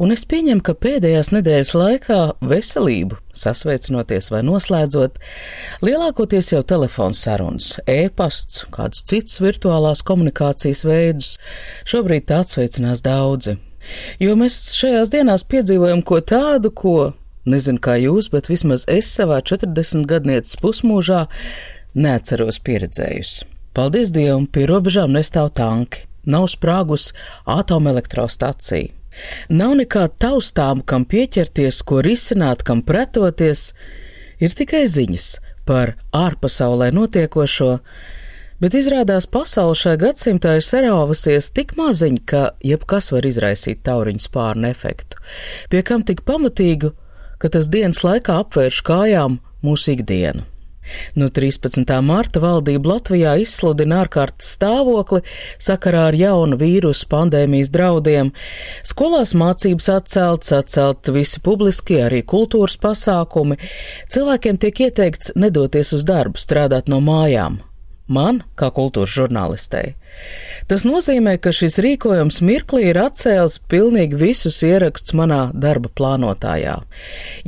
un es pieņemu, ka pēdējās nedēļas laikā veselību, sasveicinoties vai noslēdzot, lielākoties jau telefons sarunas, e-pasts, kādus citus virtuālās komunikācijas veidus, šobrīd tā atsveicinās daudzi. Jo mēs šajās dienās piedzīvojam ko tādu, ko Nezinu, kā jūs, bet vismaz es savā 40 gadnieces pusmūžā neatceros pieredzējusi. Paldies Dievam, pie robežām nestāv tanki, nav sprāgus atomelektrostacija. Nav nekā taustāmu, kam pieķerties, ko risināt, kam pretoties, ir tikai ziņas par ārpasaulē notiekošo, bet izrādās pasaule šai gadsimtā ir sarāvusies tik maziņa, ka jebkas var izraisīt tauriņu spārnu efektu, pie kam tik pamatīgu ka tas dienas laikā apvērš kājām mūsu ikdienu. No 13. marta valdība Latvijā izsludina ārkārtas stāvokli sakarā ar jaunu vīrusu pandēmijas draudiem. Skolās mācības atceltas, atcelt visi publiskie, arī kultūras pasākumi. Cilvēkiem tiek ieteikts nedoties uz darbu, strādāt no mājām man, kā kultūras žurnālistei. Tas nozīmē, ka šis rīkojums mirklī ir atcēlis pilnīgi visus ierakstus manā darba plānotājā.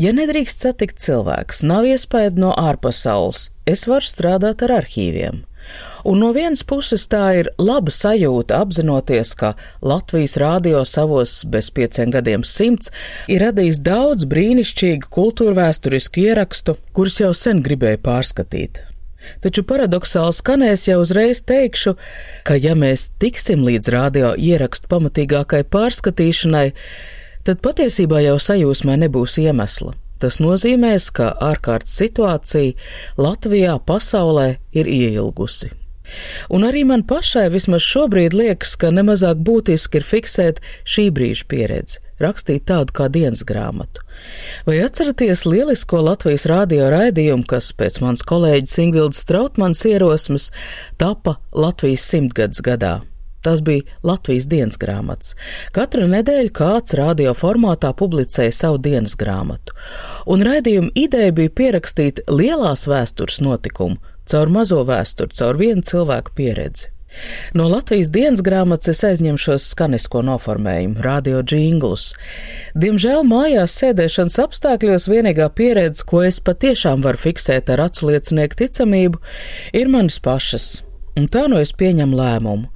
Ja nedrīkst satikt cilvēks, nav iespēja no ārpasaules, es varu strādāt ar arhīviem. Un no vienas puses tā ir laba sajūta apzinoties, ka Latvijas rādio savos bez pieciem gadiem simts ir radījis daudz brīnišķīgu kultūrvēsturisku ierakstu, kurus jau sen gribēju pārskatīt. Taču paradoxāli skanēs jau uzreiz teikšu, ka ja mēs tiksim līdz radio ierakstu pamatīgākai pārskatīšanai, tad patiesībā jau sajūsmai nebūs iemesla. Tas nozīmēs, ka ārkārtas situācija Latvijā pasaulē ir ieilgusi. Un arī man pašai vismaz šobrīd liekas, ka nemazāk būtiski ir fiksēt šī brīža pieredzi, rakstīt tādu kā dienas grāmatu. Vai atceraties lielisko Latvijas rādio raidījumu, kas pēc mans kolēģis Ingvilds Strautmans ierosmes tapa Latvijas simtgadus gadā? Tas bija Latvijas dienas grāmatas. Katru nedēļu kāds radio formātā publicēja savu dienas grāmatu, un raidījuma ideja bija pierakstīt lielās vēstures notikumu caur mazo vēsturi, caur vienu cilvēku pieredzi. No Latvijas dienas grāmatas es aizņemšos skanisko noformējumu, radio džinglus. Diemžēl mājās sēdēšanas apstākļos vienīgā pieredze, ko es patiešām varu fiksēt ar acu liecinieku ticamību, ir manas pašas Un tā nu es pieņemu lēmumu.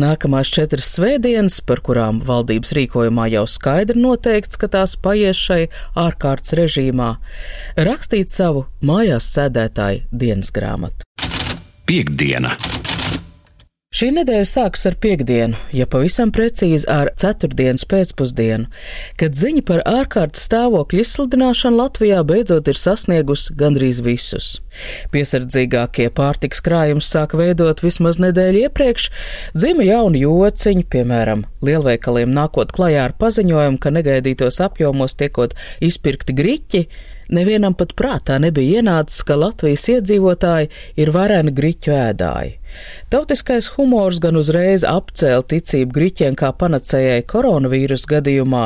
Nākamās četras svētdienas, par kurām valdības rīkojumā jau skaidri noteikts, ka tās paies šai ārkārtas režīmā, rakstīt savu mājās sēdētāju dienas grāmatu. Piektdiena! Šī nedēļa sākas ar piekdienu, ja pavisam precīzi ar ceturtdienas pēcpusdienu, kad ziņa par ārkārtas stāvokļa izsludināšanu Latvijā beidzot ir sasniegusi gandrīz visus. Piesardzīgākie pārtiks krājums sāka veidot vismaz nedēļu iepriekš, dzima jauni jociņi, piemēram, lielveikaliem nākot klajā ar paziņojumu, ka negaidītos apjomos tiekot izpirkti griķi, Nevienam pat prātā nebija ienācis, ka Latvijas iedzīvotāji ir vareni griķu ēdāji. Tautiskais humors gan uzreiz apcēla ticību griķiem kā panacējai koronavīrus gadījumā,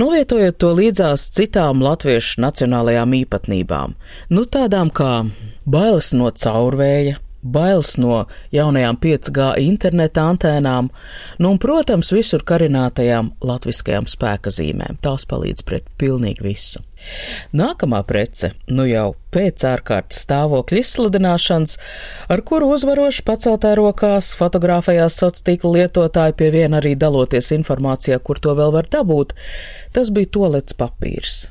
novietojot to līdzās citām latviešu nacionālajām īpatnībām, nu tādām kā bailes no caurvēja, bailes no jaunajām 5G interneta antēnām, nu un, protams, visur karinātajām latviskajām spēka zīmēm. Tās palīdz pret pilnīgi visu. Nākamā prece, nu jau pēc ārkārtas stāvokļa izsludināšanas, ar kuru uzvaroši paceltā rokās fotografējās sociālo tīklu lietotāji, pie viena arī daloties informācijā, kur to vēl var dabūt, tas bija tolets papīrs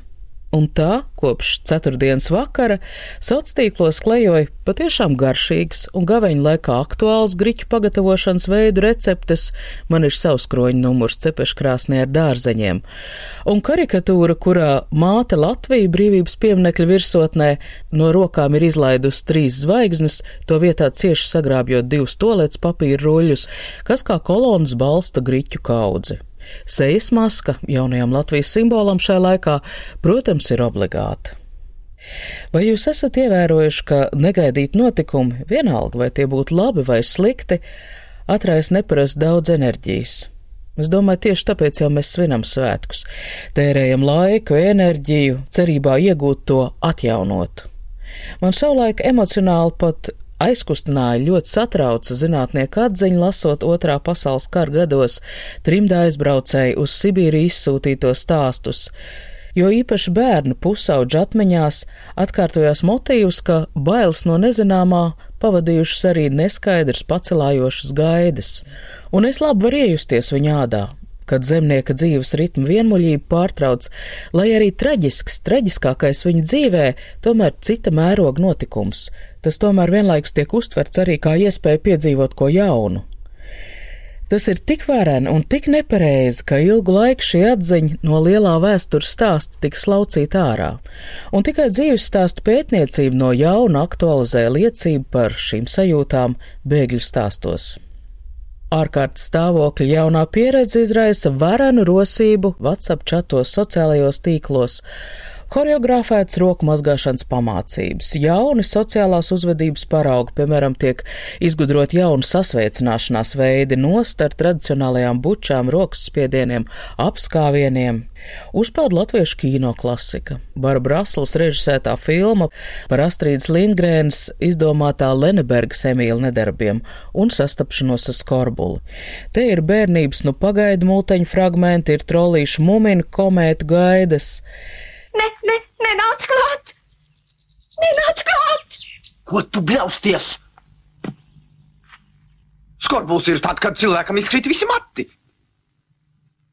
un tā kopš ceturtdienas vakara sociālos klejoja patiešām garšīgs un gaveņa laikā aktuāls griķu pagatavošanas veidu receptes. Man ir savs kroņa numurs cepeškrāsnī ar dārzeņiem, un karikatūra, kurā māte Latvija brīvības pieminekļa virsotnē no rokām ir izlaidusi trīs zvaigznes, to vietā cieši sagrābjot divus tolets papīra ruļļus, kas kā kolonas balsta griķu kaudzi. Sejas maska jaunajam Latvijas simbolam šai laikā, protams, ir obligāta. Vai jūs esat ievērojuši, ka negaidīt notikumi, vienalga vai tie būtu labi vai slikti, atraisa neparasti daudz enerģijas? Es domāju, tieši tāpēc jau mēs svinam svētkus, tērējam laiku, enerģiju, cerībā iegūt to atjaunot. Man savulaik emocionāli pat aizkustināja ļoti satrauca zinātnieku atziņa, lasot otrā pasaules kara gados. Trimdā aizbraucēju uz Sibīriju izsūtīto stāstus. Jo īpaši bērnu pusauģu atmiņās atkārtojās motīvs, ka bailes no nezināmā pavadījušas arī neskaidrs pacelājošas gaidas, un es labi varu iejusties viņa ādā, kad zemnieka dzīves ritmu vienmuļība pārtrauc, lai arī traģisks, traģiskākais viņa dzīvē, tomēr cita mēroga notikums. Tas tomēr vienlaikus tiek uztverts arī kā iespēja piedzīvot ko jaunu. Tas ir tik vēreni un tik nepareizi, ka ilgu laiku šī atziņa no lielā vēstures stāsta tika slaucīta ārā, un tikai dzīves stāstu pētniecība no jauna aktualizē liecību par šīm sajūtām bēgļu stāstos. Ārkārtas stāvokļa jaunā pieredze izraisa varenu rosību WhatsApp čatos, sociālajos tīklos, Horeogrāfēts roku mazgāšanas pamācības, jauni sociālās uzvedības paraugi, piemēram, tiek izgudrot jauni sasveicināšanās veidi nost ar tradicionālajām bučām, rokas spiedieniem, apskāvieniem. Uzpeld latviešu kino klasika. Barbara Asls režisētā filma par Astrīdas Lindgrēnas izdomātā Lenebergas Emīla nedarbiem un sastapšanos ar skorbuli. Te ir bērnības nu pagaidu mūteņu fragmenti, ir trolīšu muminu komētu gaidas. Ne, ne, nenāc klāt! Nenāc klāt! Ko tu bļausties? Skorbuls ir tad, kad cilvēkam izkrīt visi mati.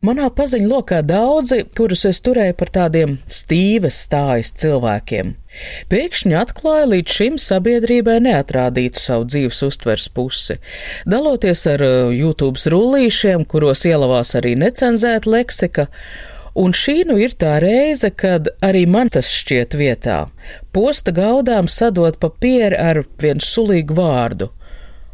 Manā paziņu lokā daudzi, kurus es turēju par tādiem stīves stājas cilvēkiem, pēkšņi atklāja līdz šim sabiedrībai neatrādītu savu dzīves uztvers pusi, daloties ar uh, YouTube rullīšiem, kuros ielavās arī necenzēta leksika, Un šī nu ir tā reize, kad arī man tas šķiet vietā. Posta gaudām sadot papīru ar vienu sulīgu vārdu.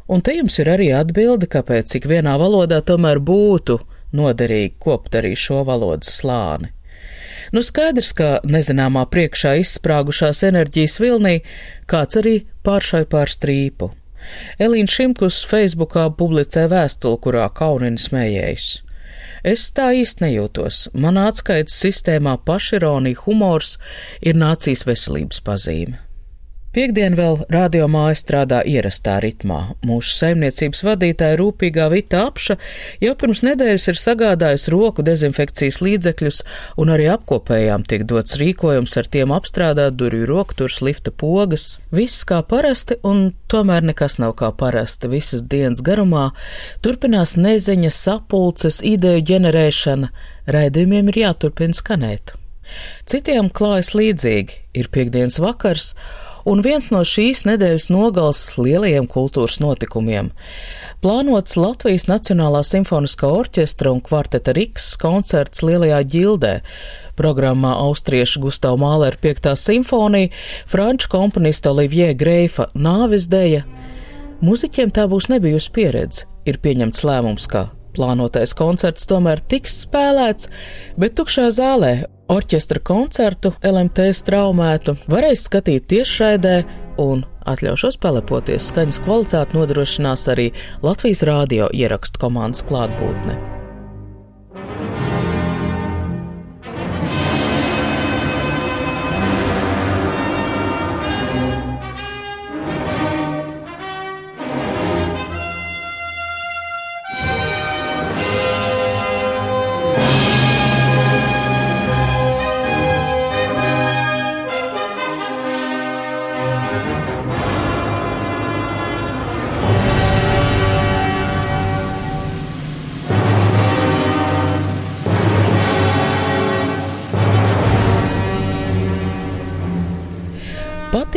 Un te jums ir arī atbilde, kāpēc cik vienā valodā tomēr būtu noderīgi kopt arī šo valodas slāni. Nu skaidrs, ka nezināmā priekšā izsprāgušās enerģijas vilnī kāds arī pāršai pār strīpu. Elīna Šimkus Facebookā publicē vēstuli, kurā kaunini smējējis. Es tā īsti nejūtos. Manā atskaites sistēmā pašironija, humors ir nācijas veselības pazīme. Piektdien vēl radiomāja strādā ierastā ritmā. Mūsu saimniecības vadītāja rūpīgā Vita Apša jau pirms nedēļas ir sagādājusi roku dezinfekcijas līdzekļus, un arī apkopējām tiek dots rīkojums ar tiem apstrādāt durvju rokturs, lifta pogas. Viss kā parasti, un tomēr nekas nav kā parasti. Visas dienas garumā turpinās neziņa, sapulces, ideju ģenerēšana, raidījumiem ir jāturpina skanēt. Citiem klājas līdzīgi, ir piekdienas vakars, un viens no šīs nedēļas nogals lielajiem kultūras notikumiem. Plānots Latvijas Nacionālā simfoniskā orķestra un kvarteta Riks koncerts Lielajā ģildē. Programmā austriešu Gustavu Māleru 5. simfonija, franču komponista Olivier Greifa nāves deja. Muziķiem tā būs nebijusi pieredze. Ir pieņemts lēmums, ka plānotais koncerts tomēr tiks spēlēts, bet tukšā zālē Orķestra koncertu LMT straumētu varēs skatīt tiešraidē un atļaušos pelepoties skaņas kvalitāti nodrošinās arī Latvijas rādio ierakstu komandas klātbūtne.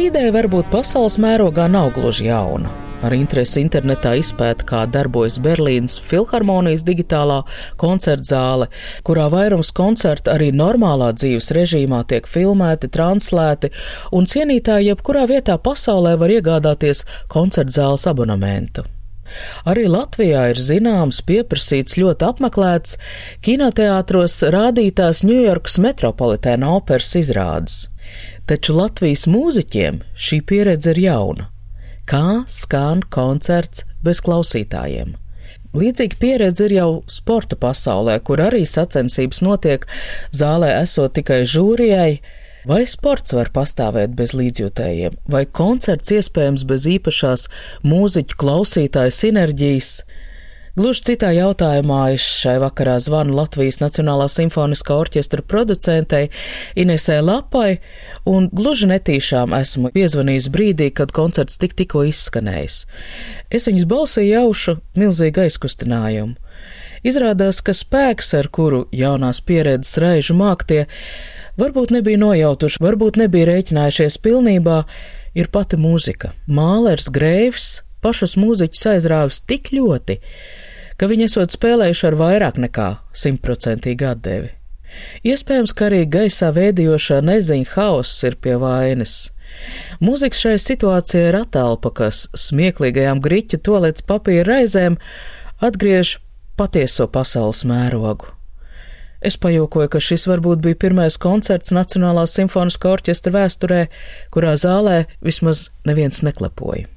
Ideja varbūt pasaules mērogā nav gluži jauna. Ar interesi internetā izpēta, kā darbojas Berlīnas filharmonijas digitālā koncerta zāle, kurā vairums koncertu arī normālā dzīves režīmā tiek filmēti, translēti, un cienītāji jebkurā vietā pasaulē var iegādāties koncerta zāles abonementu. Arī Latvijā ir zināms, pieprasīts ļoti apmeklēts kinoteātros rādītās Ņujorkas metropolitēna operas izrādes. Taču Latvijas mūziķiem šī pieredze ir jauna. Kā skan koncerts bez klausītājiem? Līdzīga pieredze ir jau sporta pasaulē, kur arī sacensības notiek zālē esot tikai žūrijai. Vai sports var pastāvēt bez līdzjūtējiem, vai koncerts iespējams bez īpašās mūziķu klausītāju sinerģijas? Gluži citā jautājumā es šai vakarā zvanu Latvijas Nacionālā simfoniskā orķestra producentei Inesē Lapai, un gluži netīšām esmu piezvanījis brīdī, kad koncerts tik tikko izskanējis. Es viņas balsī jaušu milzīgu aizkustinājumu. Izrādās, ka spēks, ar kuru jaunās pieredzes reižu māktie, varbūt nebija nojautuši, varbūt nebija rēķinājušies pilnībā, ir pati mūzika. Mālers, Greivs, pašus mūziķus aizrāvis tik ļoti, ka viņi esot spēlējuši ar vairāk nekā simtprocentīgu atdevi. Iespējams, ka arī gaisā vēdījošā neziņa hauss ir pie vainas. Mūzika šai situācijai ir attēlpa, kas smieklīgajām griķu tolets papīra raizēm atgriež patieso pasaules mērogu. Es pajokoju, ka šis varbūt bija pirmais koncerts Nacionālā simfoniskā orķestra vēsturē, kurā zālē vismaz neviens neklepoja.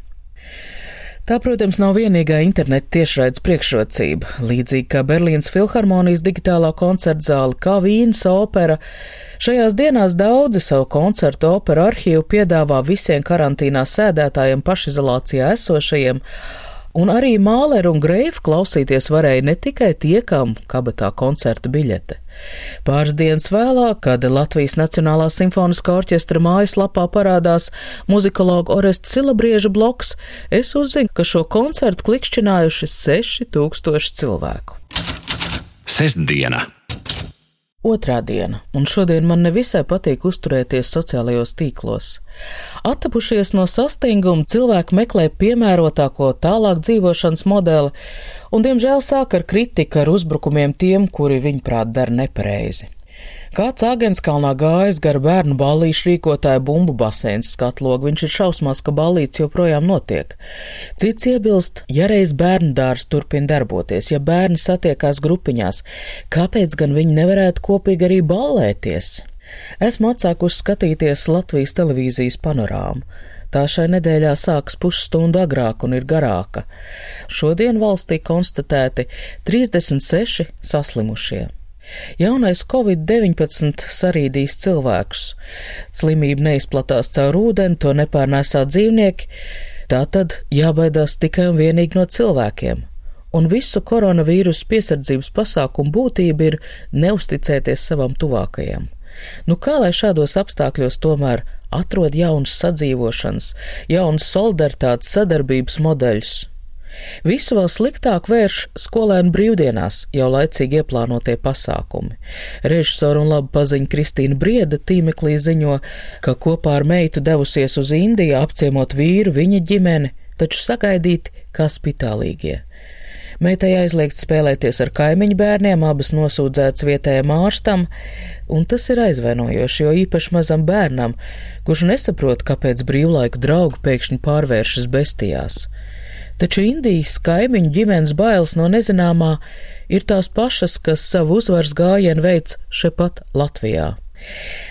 Tā, protams, nav vienīgā interneta tiešraides priekšrocība. Līdzīgi kā Berlīnas filharmonijas digitālā koncerta zāle, kā Vīnas opera, šajās dienās daudzi savu koncertu operu arhīvu piedāvā visiem karantīnā sēdētājiem pašizolācijā esošajiem Un arī Māleru un Greifu klausīties varēja ne tikai tie, kam kabatā koncerta biļete. Pāris dienas vēlāk, kad Latvijas Nacionālā simfoniskā orķestra mājaslapā parādās muzikologa Oresta Silabrieža bloks, es uzzinu, ka šo koncertu klikšķinājuši 6000 cilvēku. Sestdiena! Otrā diena, un šodien man nevisai patīk uzturēties sociālajos tīklos. Attapušies no sastinguma, cilvēki meklē piemērotāko tālāk dzīvošanas modeli, un, diemžēl, sāk ar kritiku, ar uzbrukumiem tiem, kuri viņuprāt dara nepareizi. Kāds Āgenskalnā gājis gar bērnu ballīšu rīkotāju bumbu basēns skatlogu, viņš ir šausmās, ka ballīts joprojām notiek. Cits iebilst, ja reiz bērnu dārs turpina darboties, ja bērni satiekās grupiņās, kāpēc gan viņi nevarētu kopīgi arī ballēties? Esmu atsākusi skatīties Latvijas televīzijas panorāmu. Tā šai nedēļā sāks pusstundu agrāk un ir garāka. Šodien valstī konstatēti 36 saslimušie. Jaunais covid-19 sarīdīs cilvēkus. Slimība neizplatās caur ūdeni, to nepārnēsā dzīvnieki, tā tad jābaidās tikai un vienīgi no cilvēkiem. Un visu koronavīrusu piesardzības pasākumu būtība ir neusticēties savam tuvākajam. Nu, kā lai šādos apstākļos tomēr atrod jaunas sadzīvošanas, jaunas solidaritātes sadarbības modeļus? Visu vēl sliktāk vērš skolēnu brīvdienās jau laicīgi ieplānotie pasākumi. Režisora un laba paziņa Kristīna Brieda tīmeklī ziņo, ka kopā ar meitu devusies uz Indiju apciemot vīru viņa ģimeni, taču sagaidīti kā spitālīgie. Meitai aizliegts spēlēties ar kaimiņu bērniem, abas nosūdzētas vietējiem ārstam, un tas ir aizvainojoši, jo īpaši mazam bērnam, kurš nesaprot, kāpēc brīvlaiku draugu pēkšņi pārvēršas bestijās taču Indijas kaimiņu ģimenes bailes no nezināmā ir tās pašas, kas savu uzvaras gājienu veids šepat Latvijā.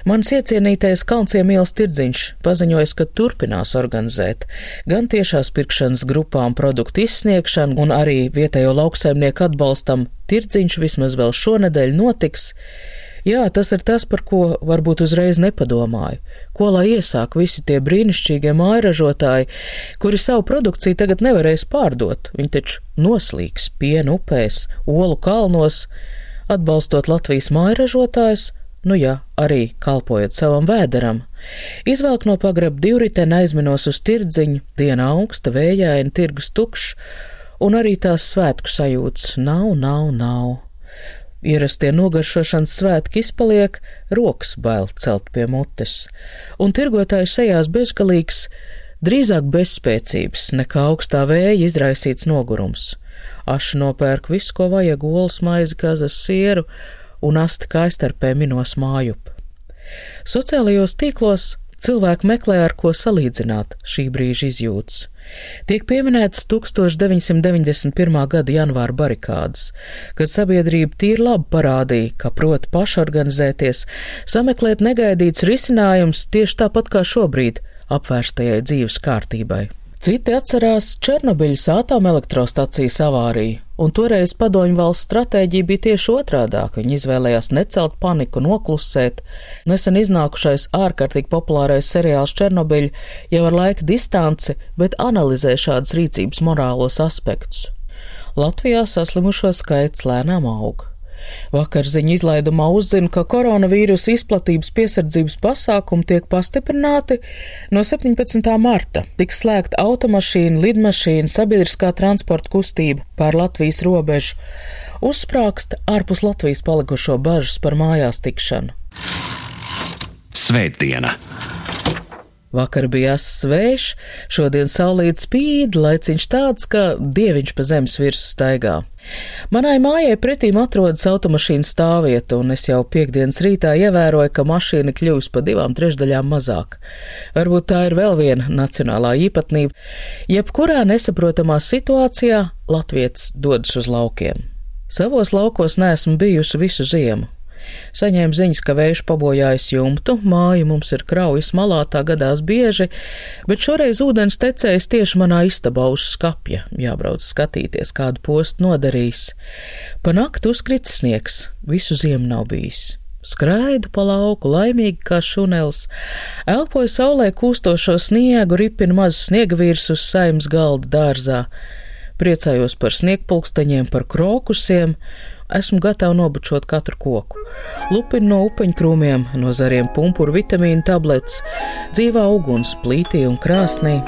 Mans iecienītais Kalnciem ielas tirdziņš paziņoja, ka turpinās organizēt gan tiešās pirkšanas grupām produktu izsniegšanu, un arī vietējo lauksaimnieku atbalstam tirdziņš vismaz vēl šonadēļ notiks, Jā, tas ir tas, par ko varbūt uzreiz nepadomāju. Ko lai iesāk visi tie brīnišķīgie mājražotāji, kuri savu produkciju tagad nevarēs pārdot? Viņi taču noslīgs pienu upēs, olu kalnos, atbalstot Latvijas mājražotājus, nu jā, arī kalpojot savam vēderam. Izvelk no pagraba divriteni aizminos uz tirdziņu, diena augsta, vējaina, tirgus tukšs, un arī tās svētku sajūtas nav, nav, nav. Ierastie nogaršošanas svētki izpaliek, rokas bail celt pie mutes, un tirgotāju sejās bezgalīgs, drīzāk bezspēcības nekā augstā vēja izraisīts nogurums. Aši nopērk visu, ko vajag, olas maizi, kazas sieru un asti kaistarpē minos mājup. Sociālajos tīklos Cilvēki meklē ar ko salīdzināt šī brīža izjūtas. Tiek pieminētas 1991. gada janvāra barikādas, kad sabiedrība tīri labi parādīja, ka prot pašorganizēties, sameklēt negaidīts risinājums tieši tāpat kā šobrīd apvērstajai dzīves kārtībai. Citi atcerās Černobiļas atomelektrostacijas avāriju, un toreiz padomju valsts stratēģija bija tieši otrādāka. Viņi izvēlējās necelt paniku, noklusēt. Nesen iznākušais ārkārtīgi populārais seriāls Černobiļa jau ar laika distanci, bet analizē šādas rīcības morālos aspektus. Latvijā saslimušo skaits lēnām auga. Vakar ziņu izlaidumā uzzina, ka koronavīrusa izplatības piesardzības pasākumi tiek pastiprināti no 17. marta. Tiks slēgta automašīna, lidmašīna, sabiedriskā transporta kustība pār Latvijas robežu. Uzsprāgst ārpus Latvijas palikušo bažas par mājās tikšanu. Svētdiena! Vakar bija svešs, šodien saulīt spīd, laiciņš tāds, ka dieviņš pa zemes virsmu staigā. Manai mājai pretīm atrodas automašīnas stāvvieta, un es jau piekdienas rītā ievēroju, ka mašīna kļūs pa divām trešdaļām mazāk. Varbūt tā ir vēl viena nacionālā īpatnība. Jebkurā nesaprotamā situācijā Latvijas dodas uz laukiem. Savos laukos neesmu bijusi visu ziemu. Saņēmu ziņas, ka vējš pabojājis jumtu, māja mums ir kraujas malā, tā gadās bieži, bet šoreiz ūdens tecējis tieši manā istabā uz skapja, jābrauc skatīties, kādu postu nodarījis. Pa naktu uzkrits sniegs, visu ziemu nav bijis. Skraidu pa lauku, laimīgi kā šunels, elpoju saulē kūstošo sniegu, ripinu mazu sniegavīrs uz saimnes galda dārzā, priecājos par sniegpulksteņiem, par krokusiem, esmu gatava nobučot katru koku. Lupinu no upeņkrūmiem, no zariem pumpuru vitamīnu tabletes, dzīvā uguns plītī un krāsnī.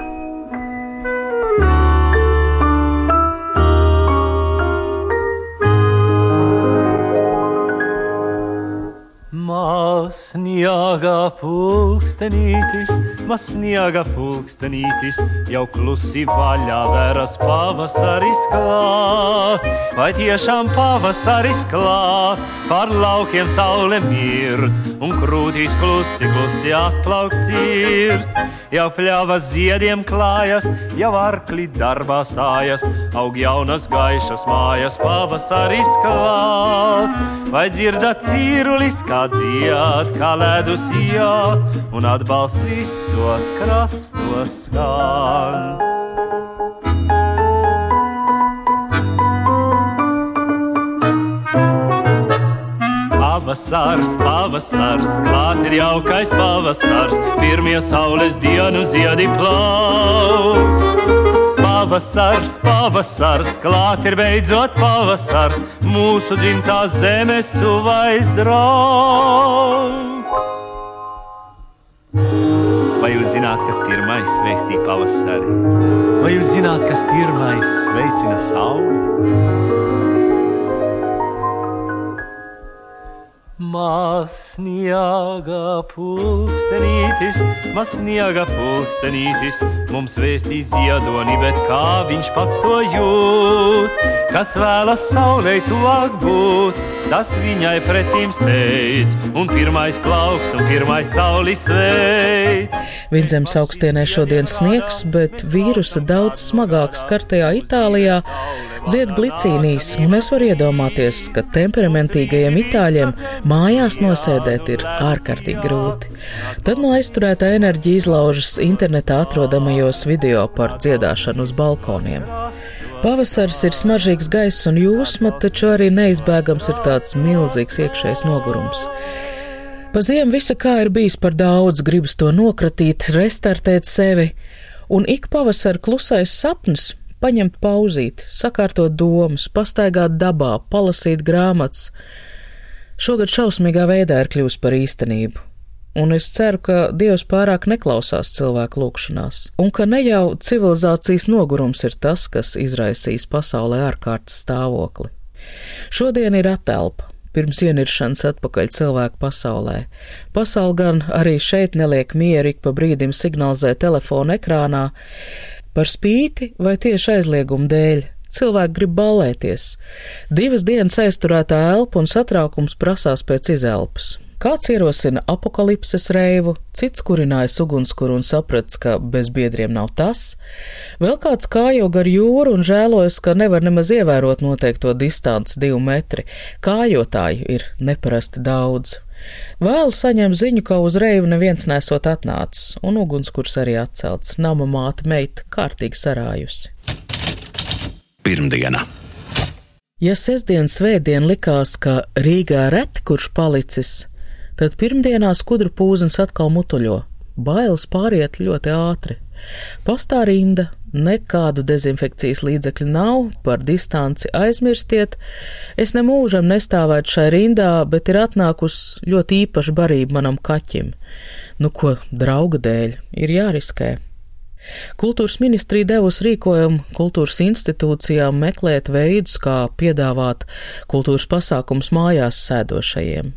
Sniega pulkstenītis, maz sniega pulkstenītis, jau klusi vaļā veras pavasaris klāt. Vai tiešām pavasaris klāt, par laukiem saule mirdz, un krūtīs klusi, klusi atplauks sirds. Jau pļavas ziediem klājas, jau arkli darbā stājas, aug jaunas gaišas mājas, pavasaris klāt. Vai dzirdat cīrulis kā dzied, kā ledus jāt, un atbalsts visos krastos skan. Pavasars, pavasars, klāt ir jaukais pavasars, pirmie saules dienu ziedi plauks. Pavasars, pavasars, klāt ir beidzot pavasars, mūsu dzimtās zemes tuvais draugs. Vai jūs zināt, kas pirmais veistīja pavasari? Vai jūs zināt, kas pirmais veicina sauli? Masniega pulkstenītis, masniega pulkstenītis, mums vēstīs ziedoni, bet kā viņš pats to jūt, kas vēlas saulē tuvāk būt, tas viņai pretīm steidz, un pirmais plaukst, un pirmais saulis veids. Vidzemes augstienē šodien sniegs, bet vīrusa daudz smagāk skartajā Itālijā zied glicīnijas, un es varu iedomāties, ka temperamentīgajiem itāļiem mājās nosēdēt ir ārkārtīgi grūti. Tad no aizturētā enerģija izlaužas internetā atrodamajos video par dziedāšanu uz balkoniem. Pavasaris ir smaržīgs gaiss un jūsma, taču arī neizbēgams ir tāds milzīgs iekšējs nogurums. Pa ziemu visa kā ir bijis par daudz, gribas to nokratīt, restartēt sevi, un ik pavasara klusais sapnis paņemt pauzīt, sakārtot domas, pastaigāt dabā, palasīt grāmatas. Šogad šausmīgā veidā ir kļuvusi par īstenību, un es ceru, ka Dievs pārāk neklausās cilvēku lūgšanās, un ka ne jau civilizācijas nogurums ir tas, kas izraisīs pasaulē ārkārtas stāvokli. Šodien ir atelpa, pirms ieniršanas atpakaļ cilvēku pasaulē. Pasauli gan arī šeit neliek mieru ik pa brīdim signalizē telefona ekrānā. Par spīti vai tieši aizlieguma dēļ cilvēki grib ballēties. Divas dienas aizturētā elpa un satraukums prasās pēc izelpas. Kāds ierosina apakalipses reivu, cits kurināja ugunskura un saprats, ka bez biedriem nav tas, vēl kāds kājo gar jūru un žēlojas, ka nevar nemaz ievērot noteikto distanci divu metri. Kājotāju ir neparasti daudz. Vēlu saņem ziņu, ka uz reivu neviens nesot atnācis, un ugunskurs arī atcelts. Nama māte meita kārtīgi sarājusi. Pirmdiena. Ja sestdien svētdien likās, ka Rīgā reti kurš palicis, tad pirmdienā skudru pūzens atkal mutuļo. Bailes pāriet ļoti ātri. Pastā rinda, nekādu dezinfekcijas līdzekļu nav, par distanci aizmirstiet. Es nemūžam nestāvētu šai rindā, bet ir atnākusi ļoti īpaša barība manam kaķim. Nu ko, drauga dēļ, ir jāriskē. Kultūras ministrija devusi rīkojumu kultūras institūcijām meklēt veidus, kā piedāvāt kultūras pasākums mājās sēdošajiem.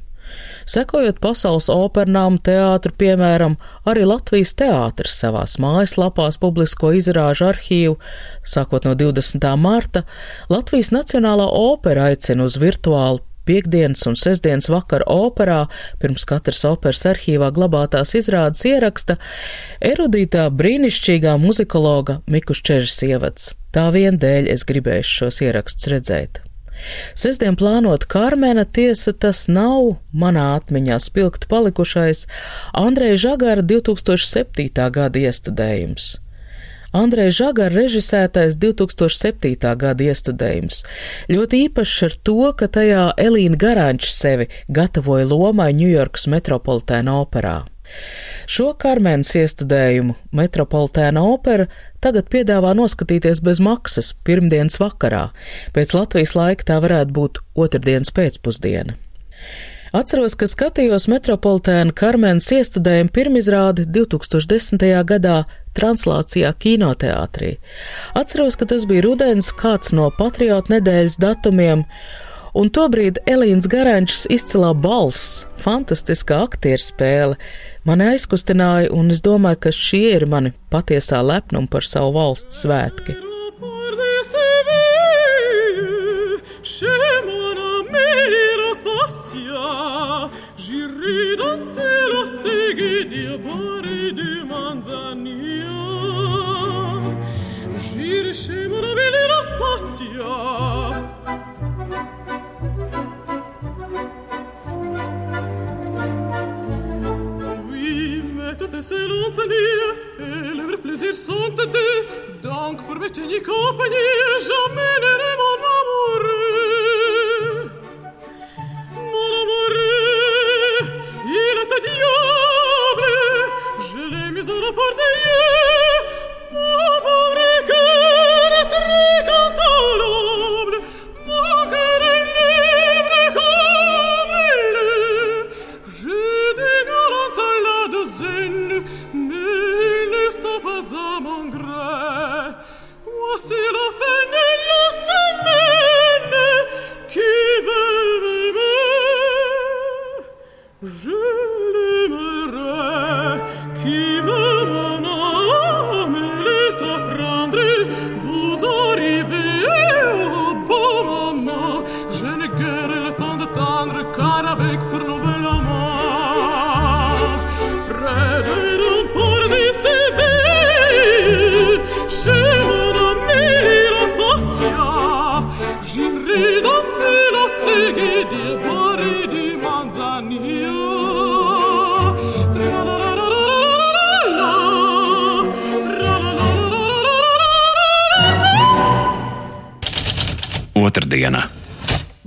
Sekojot pasaules opernām, teātru, piemēram, arī Latvijas teātris savās mājaslapās publisko izrāžu arhīvu, sākot no 20. marta, Latvijas Nacionālā opera aicina uz virtuālu piekdienas un sestdienas vakara operā, pirms katras operas arhīvā glabātās izrādes ieraksta erudītā brīnišķīgā muzikologa Mikus Čežas ievads. Tā vien dēļ es gribēšu šos ierakstus redzēt. Sestdien plānot Karmena tiesa tas nav manā atmiņā spilgti palikušais Andreja Žagara 2007. gada iestudējums. Andreja Žagara režisētais 2007. gada iestudējums ļoti īpašs ar to, ka tajā Elīna Garančs sevi gatavoja lomai Ņujorkas metropolitēna operā. Šo Karmēnas iestudējumu Metropolitēna opera tagad piedāvā noskatīties bez maksas pirmdienas vakarā, pēc Latvijas laika tā varētu būt otrdienas pēcpusdiena. Atceros, ka skatījos Metropolitēna Karmēnas iestudējumu pirmizrādi 2010. gadā translācijā kinoteātrī. Atceros, ka tas bija rudens, kāds no patriotu nedēļas datumiem, un tobrīd Elīns Garančs izcilā balss, fantastiskā aktieru spēle, mani aizkustināja, un es domāju, ka šie ir mani patiesā lepnuma par savu valsts svētki. J'irai chez mon ami de silence lié, et le plaisir sont deux. Donc, pour mes compagnie, jamais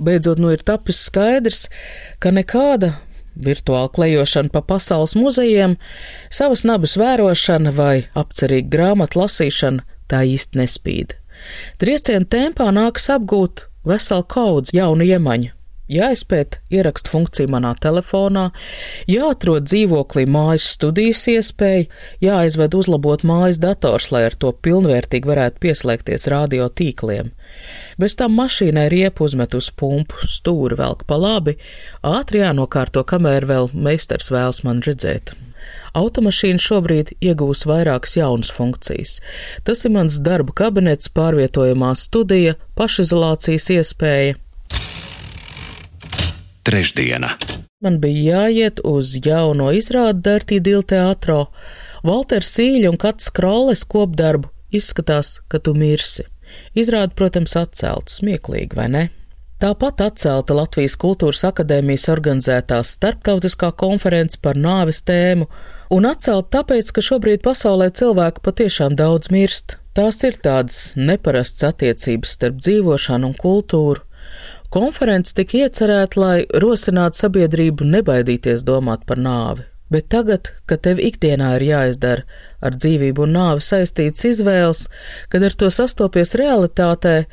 Beidzot, nu ir tapis skaidrs, ka nekāda virtuāla klejošana pa pasaules muzejiem, savas nabas vērošana vai apcerīga grāmatu lasīšana tā īsti nespīd. Trieciena tempā nāks apgūt veselu kaudzi jaunu iemaņu. Jāizpēt ierakstu funkciju manā telefonā, jāatrod dzīvoklī mājas studijas iespēja, jāizved uzlabot mājas dators, lai ar to pilnvērtīgi varētu pieslēgties radio tīkliem. Bez tam mašīnai riepu uzmet uz pumpu, stūri velk pa labi, ātri jānokārto, kamēr vēl meistars vēlas man redzēt. Automašīna šobrīd iegūs vairākas jaunas funkcijas. Tas ir mans darba kabinets, pārvietojamā studija, pašizolācijas iespēja. Trešdiena. Man bija jāiet uz jauno izrādi Dirty Dil teātro. Valters Sīļa un Kats Kroles kopdarbu izskatās, ka tu mirsi. Izrāda, protams, atcelta, smieklīgi, vai ne? Tāpat atcelta Latvijas Kultūras akadēmijas organizētā starptautiskā konference par nāves tēmu, un atcelta tāpēc, ka šobrīd pasaulē cilvēku patiešām daudz mirst. Tās ir tādas neparastas attiecības starp dzīvošanu un kultūru. Konference tika iecerēta, lai rosinātu sabiedrību nebaidīties domāt par nāvi. Bet tagad, kad tev ikdienā ir jāizdara ar dzīvību un nāvi saistīts izvēles, kad ar to sastopies realitātē,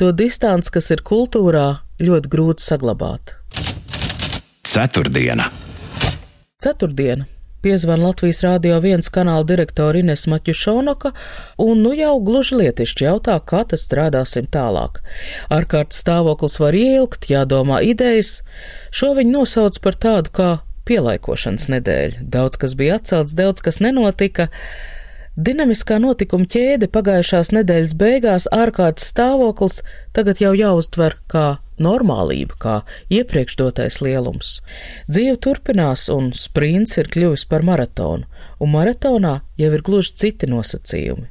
to distanci, kas ir kultūrā, ļoti grūti saglabāt. Ceturtdiena. Ceturtdiena piezvan Latvijas Rādio 1 kanāla direktora Ines Maķušonoka un nu jau gluži lietišķi jautā, kā tas strādāsim tālāk. Ārkārtas stāvoklis var ielgt, jādomā idejas, šo viņi nosauc par tādu kā pielaikošanas nedēļu. Daudz kas bija atcelts, daudz kas nenotika. Dinamiskā notikuma ķēde pagājušās nedēļas beigās ārkārtas stāvoklis tagad jau jāuztver kā normālība, kā iepriekšdotais lielums. Dzīve turpinās, un sprints ir kļuvis par maratonu, un maratonā jau ir gluži citi nosacījumi.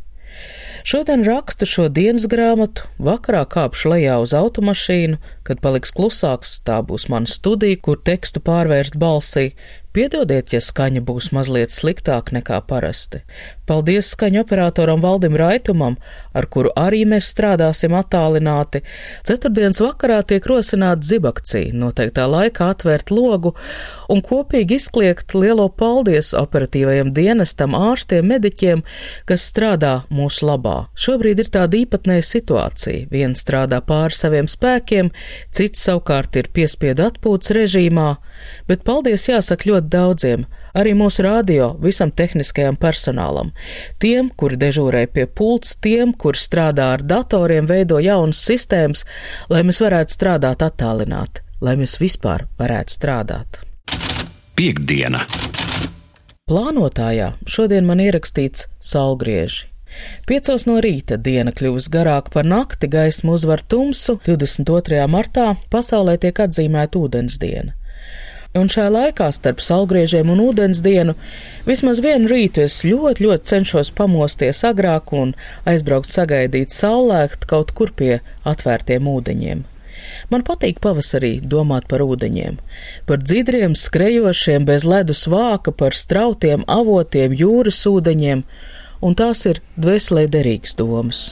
Šodien rakstu šo dienas grāmatu, vakarā kāpšu lejā uz automašīnu, kad paliks klusāks, tā būs mana studija, kur tekstu pārvērst balsī, Piedodiet, ja skaņa būs mazliet sliktāka nekā parasti. Paldies skaņu operatoram Valdim Raitumam, ar kuru arī mēs strādāsim attālināti. Ceturtdienas vakarā tiek rosināta zibakcija, noteiktā laikā atvērt logu un kopīgi izkliegt lielo paldies operatīvajam dienestam, ārstiem, mediķiem, kas strādā mūsu labā. Šobrīd ir tāda īpatnēja situācija. Viens strādā pāri saviem spēkiem, cits savukārt ir piespiedu atpūtas režīmā, bet paldies jāsaka ļoti daudziem, arī mūsu radio, visam tehniskajam personālam, tiem, kuri dežūrē pie pults, tiem, kuri strādā ar datoriem, veido jaunas sistēmas, lai mēs varētu strādāt attālināti, lai mēs vispār varētu strādāt. Piektdiena. Plānotājā šodien man ierakstīts saulgrieži. Piecos no rīta diena kļūs garāka par nakti, gaisma uzvar tumsu, 22. martā pasaulē tiek atzīmēta ūdens diena un šajā laikā starp saulgriežiem un ūdens dienu vismaz vienu rītu es ļoti, ļoti cenšos pamosties agrāk un aizbraukt sagaidīt saulēkt kaut kur pie atvērtiem ūdeņiem. Man patīk pavasarī domāt par ūdeņiem, par dzidriem, skrejošiem bez ledus vāka, par strautiem, avotiem, jūras ūdeņiem, un tās ir dvēselē derīgas domas.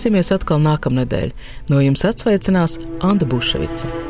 Tiksimies atkal nākamnedēļ. No jums atsveicinās Anna Buševica.